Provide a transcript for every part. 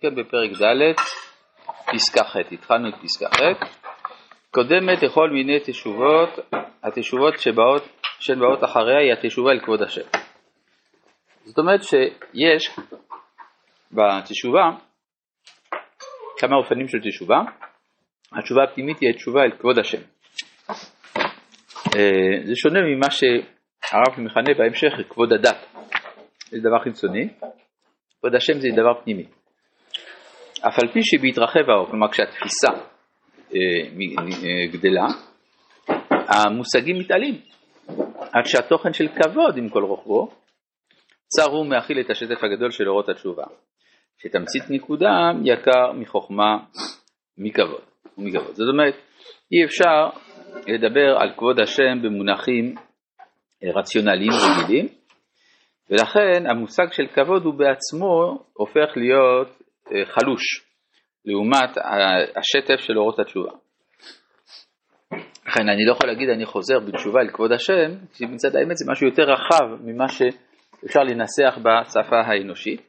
כן, בפרק ד', פסקה ח', התחלנו את פסקה ח', קודמת לכל מיני תשובות, התשובות שבאות, שהן באות אחריה היא התשובה אל כבוד השם. זאת אומרת שיש בתשובה כמה אופנים של תשובה, התשובה הפנימית היא התשובה אל כבוד השם. אה, זה שונה ממה שהרב מכנה בהמשך כבוד הדת, זה דבר חיצוני, כבוד השם זה דבר פנימי. אף על פי שבהתרחב האור, כלומר כשהתפיסה אה, אה, גדלה, המושגים מתעלים, עד שהתוכן של כבוד עם כל רוחבו, צר הוא מאכיל את השטף הגדול של אורות התשובה, שתמצית נקודה יקר מחוכמה מכבוד. ומכבוד. זאת אומרת, אי אפשר לדבר על כבוד השם במונחים אה, רציונליים רגילים, ולכן המושג של כבוד הוא בעצמו הופך להיות חלוש לעומת השטף של אורות התשובה. לכן אני לא יכול להגיד אני חוזר בתשובה אל כבוד השם, כי מצד האמת זה משהו יותר רחב ממה שאפשר לנסח בשפה האנושית.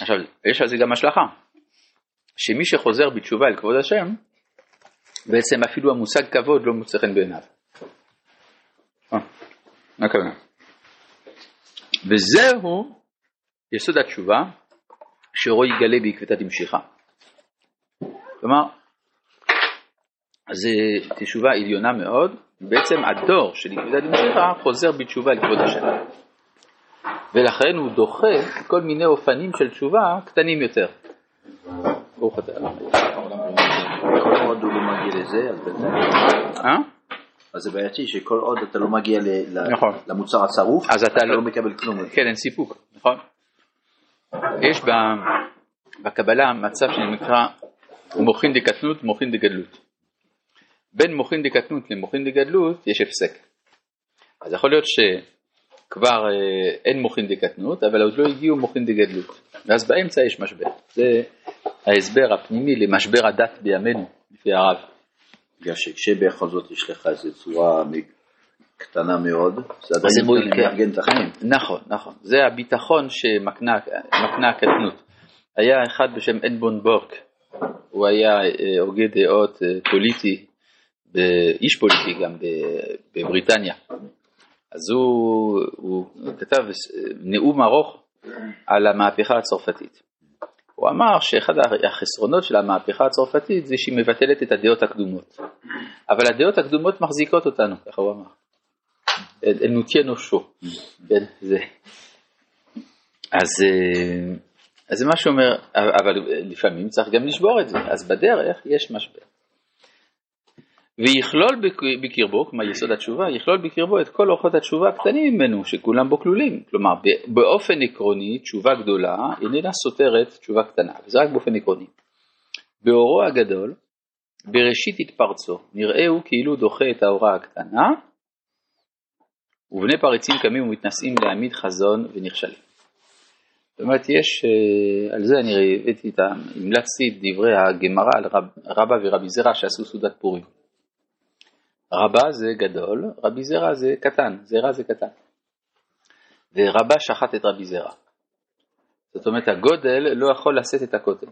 עכשיו, יש על זה גם השלכה, שמי שחוזר בתשובה אל כבוד השם, בעצם אפילו המושג כבוד לא מוצא חן בעיניו. אה, מה הכוונה? וזהו יסוד התשובה, שאורו יגלה בעקבתא דמשיחא. כלומר, זו תשובה עליונה מאוד, בעצם הדור של עקבתא דמשיחא חוזר בתשובה אל כבוד השם. ולכן הוא דוחה כל מיני אופנים של תשובה קטנים יותר. ברוך אתה. כל עוד הוא לא מגיע לזה, אז. אה? אז זה בעייתי שכל עוד אתה לא מגיע נכון. למוצר הצרוף, אתה לא- לא מקבל כלום. כן, אין סיפוק, נכון? יש בקבלה מצב שנקרא מוחין דקטנות, מוחין דגדלות. בין מוחין דקטנות למוחין דגדלות יש הפסק. אז יכול להיות שכבר אה, אין מוחין דקטנות, אבל עוד לא הגיעו מוחין דגדלות. ואז באמצע יש משבר. זה ההסבר הפנימי למשבר הדת בימינו, לפי הרב. בגלל שכשבכל זאת יש לך איזו צורה קטנה מאוד, זה עדיין מול- כן. לארגן את החיים. נכון, נכון. זה הביטחון שמקנה מקנה הקטנות. היה אחד בשם אדבון בורק, הוא היה אה, הוגה דעות אה, פוליטי, איש פוליטי גם בבריטניה. אז הוא, הוא כתב אה, נאום ארוך על המהפכה הצרפתית. הוא אמר שאחד החסרונות של המהפכה הצרפתית זה שהיא מבטלת את הדעות הקדומות. אבל הדעות הקדומות מחזיקות אותנו, ככה הוא אמר. הן נותיינו שו. כן, זה. אז, אה, אז זה מה שאומר, אבל לפעמים צריך גם לשבור את זה, אז בדרך יש משבר. ויכלול בק- בקרבו, כלומר יסוד התשובה, יכלול בקרבו את כל אורחות התשובה הקטנים ממנו, שכולם בו כלולים. כלומר, באופן עקרוני, תשובה גדולה איננה סותרת תשובה קטנה, וזה רק באופן עקרוני. באורו הגדול, בראשית התפרצו, נראהו כאילו דוחה את האורה הקטנה, ובני פריצים קמים ומתנשאים להעמיד חזון ונכשלים. זאת אומרת, יש, אה, על זה אני הבאתי את ה... המלצתי את דברי הגמרא על רב, רבא ורבי זרע שעשו סעודת פורים. רבא זה גדול, רבי זרע זה קטן, זרע זה קטן. ורבא שחט את רבי זרע. זאת אומרת, הגודל לא יכול לשאת את הכותל.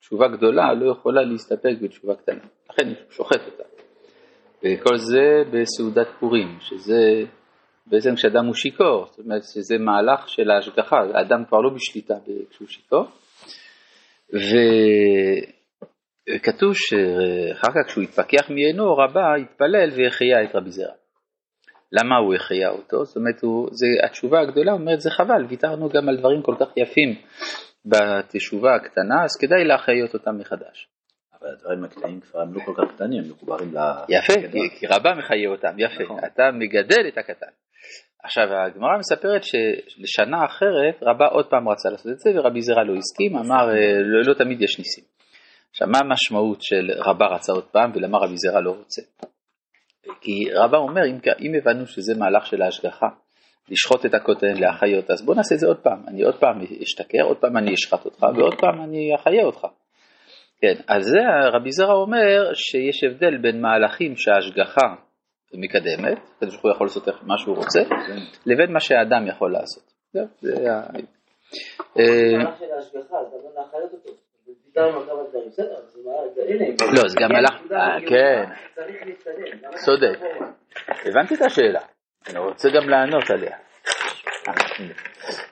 תשובה גדולה לא יכולה להסתפק בתשובה קטנה, לכן הוא שוחט אותה. וכל זה בסעודת פורים, שזה בעצם כשאדם הוא שיכור, זאת אומרת שזה מהלך של ההשגחה, האדם כבר לא בשליטה כשהוא שיכור. וכתוב שאחר כך כשהוא התפכח מעינו, רבה התפלל והחיה את רבי זרע. למה הוא החיה אותו? זאת אומרת, הוא, זה, התשובה הגדולה אומרת זה חבל, ויתרנו גם על דברים כל כך יפים בתשובה הקטנה, אז כדאי להחיות אותם מחדש. אבל הדברים הקטנים כבר הם לא כל כך קטנים, הם מחוברים ל... יפה, כי רבה מחיה אותם, יפה, נכון. אתה מגדל את הקטן. עכשיו הגמרא מספרת שלשנה אחרת רבה עוד פעם רצה לעשות את זה ורבי זרע לא הסכים, אמר אה, לא, לא תמיד יש ניסים. עכשיו מה המשמעות של רבה רצה עוד פעם ולמה רבי זרע לא רוצה? כי רבה אומר אם, אם הבנו שזה מהלך של ההשגחה, לשחוט את הכותל, להחיות, אז בוא נעשה את זה עוד פעם, אני עוד פעם אשתכר, עוד פעם אני אשחט אותך ועוד פעם אני אחיה אותך. כן, אז זה רבי זרע אומר שיש הבדל בין מהלכים שההשגחה מקדמת, הקדוש ברוך הוא יכול לעשות מה שהוא רוצה, לבין מה שהאדם יכול לעשות. זה ה... לא, זה גם מהלך- נקודה אה. כן. צודק. אחורה? הבנתי את השאלה, אני רוצה גם לענות עליה.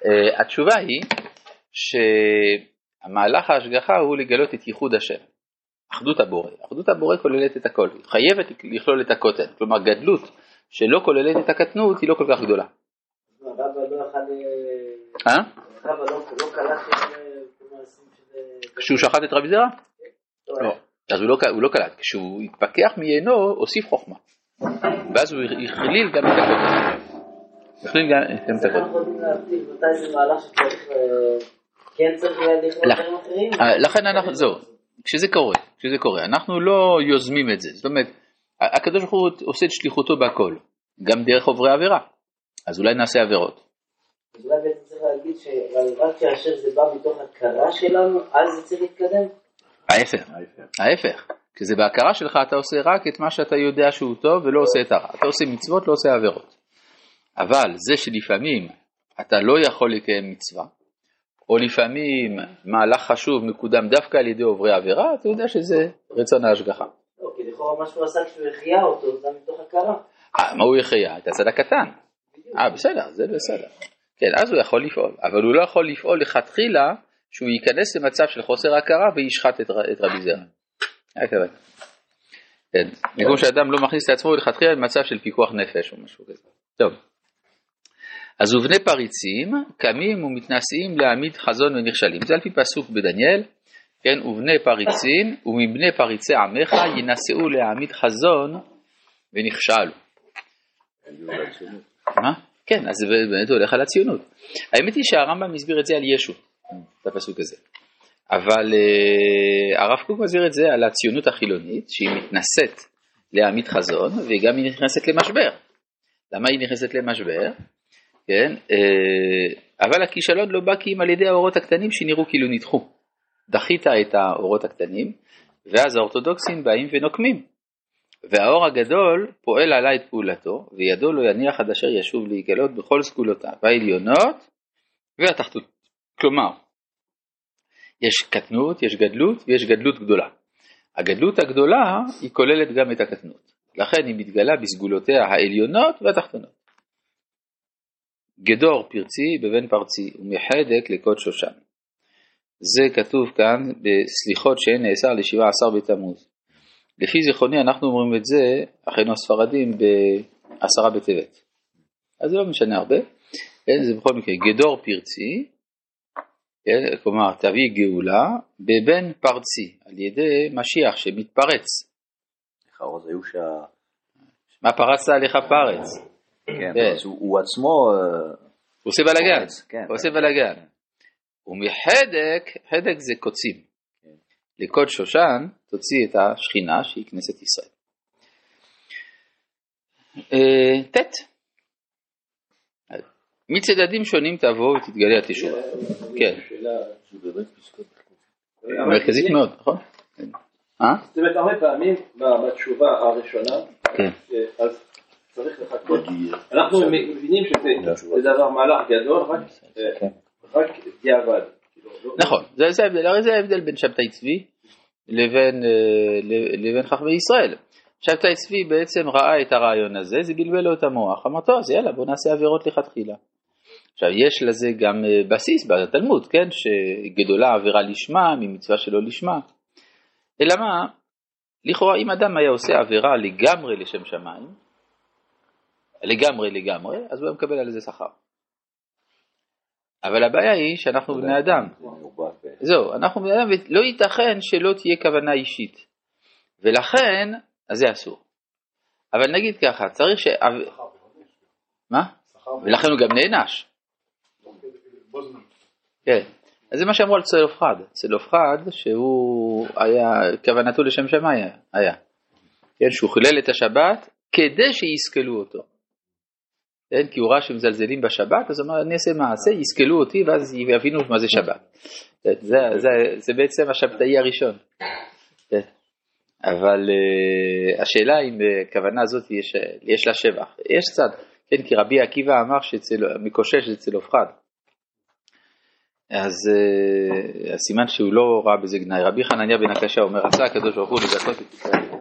אה, התשובה היא שהמהלך ההשגחה הוא לגלות את ייחוד השם, אחדות הבורא. אחדות הבורא כוללת את הכל, היא חייבת לכלול את הקוטן, כלומר גדלות שלא כוללת את הקטנות היא לא כל כך גדולה. לא. אה, אה? לא לא. כשהוא שחט את רבי זרע? לא. אז הוא לא, קלט, כשהוא התפכח מעיינו הוסיף חוכמה. ואז הוא הכליל גם את הקוטן. הכליל גם את הקוטן. אה, כן לכן אנחנו, זהו, כשזה קורה, כשזה קורה, אנחנו לא יוזמים את זה, זאת אומרת, הקדוש ברוך הוא עושה את שליחותו בהכל, גם דרך עוברי עבירה, אז אולי נעשה עבירות. אז אולי בעצם צריך להגיד שרק כאשר זה בא מתוך הכרה שלנו, אז זה צריך להתקדם? ההפך, ההפך, כשזה בהכרה שלך אתה עושה רק את מה שאתה יודע שהוא טוב ולא עושה את הרע, אתה עושה מצוות, לא עושה עבירות. אבל זה שלפעמים אתה לא יכול לקיים מצווה, או לפעמים מהלך חשוב מקודם דווקא על ידי עוברי עבירה, אתה יודע שזה רצון ההשגחה. לא, כי לכאורה מה שהוא עשה כשהוא החיה אותו, זה מתוך הכרה. אה, מה הוא יחיה? את הצד הקטן. אה, בסדר, זה בסדר. כן, אז הוא יכול לפעול, אבל הוא לא יכול לפעול לכתחילה שהוא ייכנס למצב של חוסר הכרה וישחט את, רבי זרע. הכוונה. כן, במקום שאדם לא מכניס את עצמו לכתחילה למצב של פיקוח נפש או משהו כזה. טוב. אז ובני פריצים קמים ומתנשאים להעמיד חזון ונכשלים. זה על פי פסוק בדניאל, כן, ובני פריצים ומבני פריצי עמך ינשאו להעמיד חזון ונכשלו. מה? כן, אז זה באמת הולך על הציונות. האמת היא שהרמב"ם הסביר את זה על ישו, את הפסוק הזה. אבל uh, הרב קוק מסביר את זה על הציונות החילונית, שהיא מתנשאת להעמיד חזון, וגם היא נכנסת למשבר. למה היא נכנסת למשבר? כן, uh, אבל הכישלון לא בא כי אם על ידי האורות הקטנים שנראו כאילו נדחו. דחית את האורות הקטנים, ואז האורתודוקסים באים ונוקמים. והאור הגדול פועל עלי את פעולתו, וידו לא יניח עד אשר ישוב להיגלות בכל סגולותיו, העליונות והתחתונות. כלומר, יש קטנות, יש גדלות ויש גדלות גדולה. הגדלות הגדולה היא כוללת גם את הקטנות, לכן היא מתגלה בסגולותיה העליונות והתחתונות. גדור פרצי בבן פרצי ומחדק לקוד שושן. זה כתוב כאן בסליחות שאין נאסר לשבעה עשר בתמוז. לפי זיכרוני אנחנו אומרים את זה, אחינו הספרדים, בעשרה בטבת. אז זה לא משנה הרבה, כן, זה בכל מקרה גדור פרצי, כן, כלומר תביא גאולה, בבן פרצי, על ידי משיח שמתפרץ. זה היו שה... מה פרצת עליך פרץ? כן, כן. אז הוא עצמו... אה, הוא עושה בלאגן, כן. הוא עושה בלאגן. ומחדק, חדק זה קוצים. כן. לקוד שושן תוציא את השכינה שהיא כנסת ישראל. אה, ט' מצדדים שונים תבוא ותתגלה התשובה. כן, מרכזית מאוד, נכון? אה? זאת אומרת, הרבה פעמים בתשובה הראשונה, כן. אה, אז צריך לחכות. אנחנו מבינים שזה זה דבר מהלך גדול, רק, אה, רק דיעבד. כאילו, לא- נכון, זה ההבדל, הרי זה ההבדל בין שבתאי צבי לבין, אה, לבין חכמי ישראל. שבתאי צבי בעצם ראה את הרעיון הזה, זה בלבל לו את המוח, אמר טוב אז יאללה בוא נעשה עבירות לכתחילה. עכשיו יש לזה גם אה, בסיס בתלמוד, כן, שגדולה עבירה לשמה ממצווה שלא לשמה. אלא מה, לכאורה אם אדם היה עושה עבירה לגמרי לשם שמיים, לגמרי לגמרי, אז הוא היה מקבל על זה שכר. אבל הבעיה היא שאנחנו בני אדם, זהו, אנחנו בני אדם, ולא ייתכן שלא תהיה כוונה אישית. ולכן, אז זה אסור. אבל נגיד ככה, צריך ש... מה? ולכן הוא גם נענש. כן. אז זה מה שאמרו על צלופחד. צלופחד שהוא היה, כוונתו לשם שמיים היה. כן, שהוא חילל את השבת כדי שיסכלו אותו. כן, כי הוא ראה שמזלזלים בשבת, אז הוא אמר, אני אעשה מעשה, יסכלו אותי, ואז יבינו מה זה שבת. כן, זה, זה, זה בעצם השבתאי הראשון. כן. אבל uh, השאלה אם בכוונה הזאת יש, יש לה שבח. יש קצת, כן, כי רבי עקיבא אמר שמקושש זה צלופחד. אז uh, הסימן שהוא לא ראה בזה גנאי. רבי חנניה בן הקשה אומר, רצה הקדוש ברוך הוא לזכות את ישראל.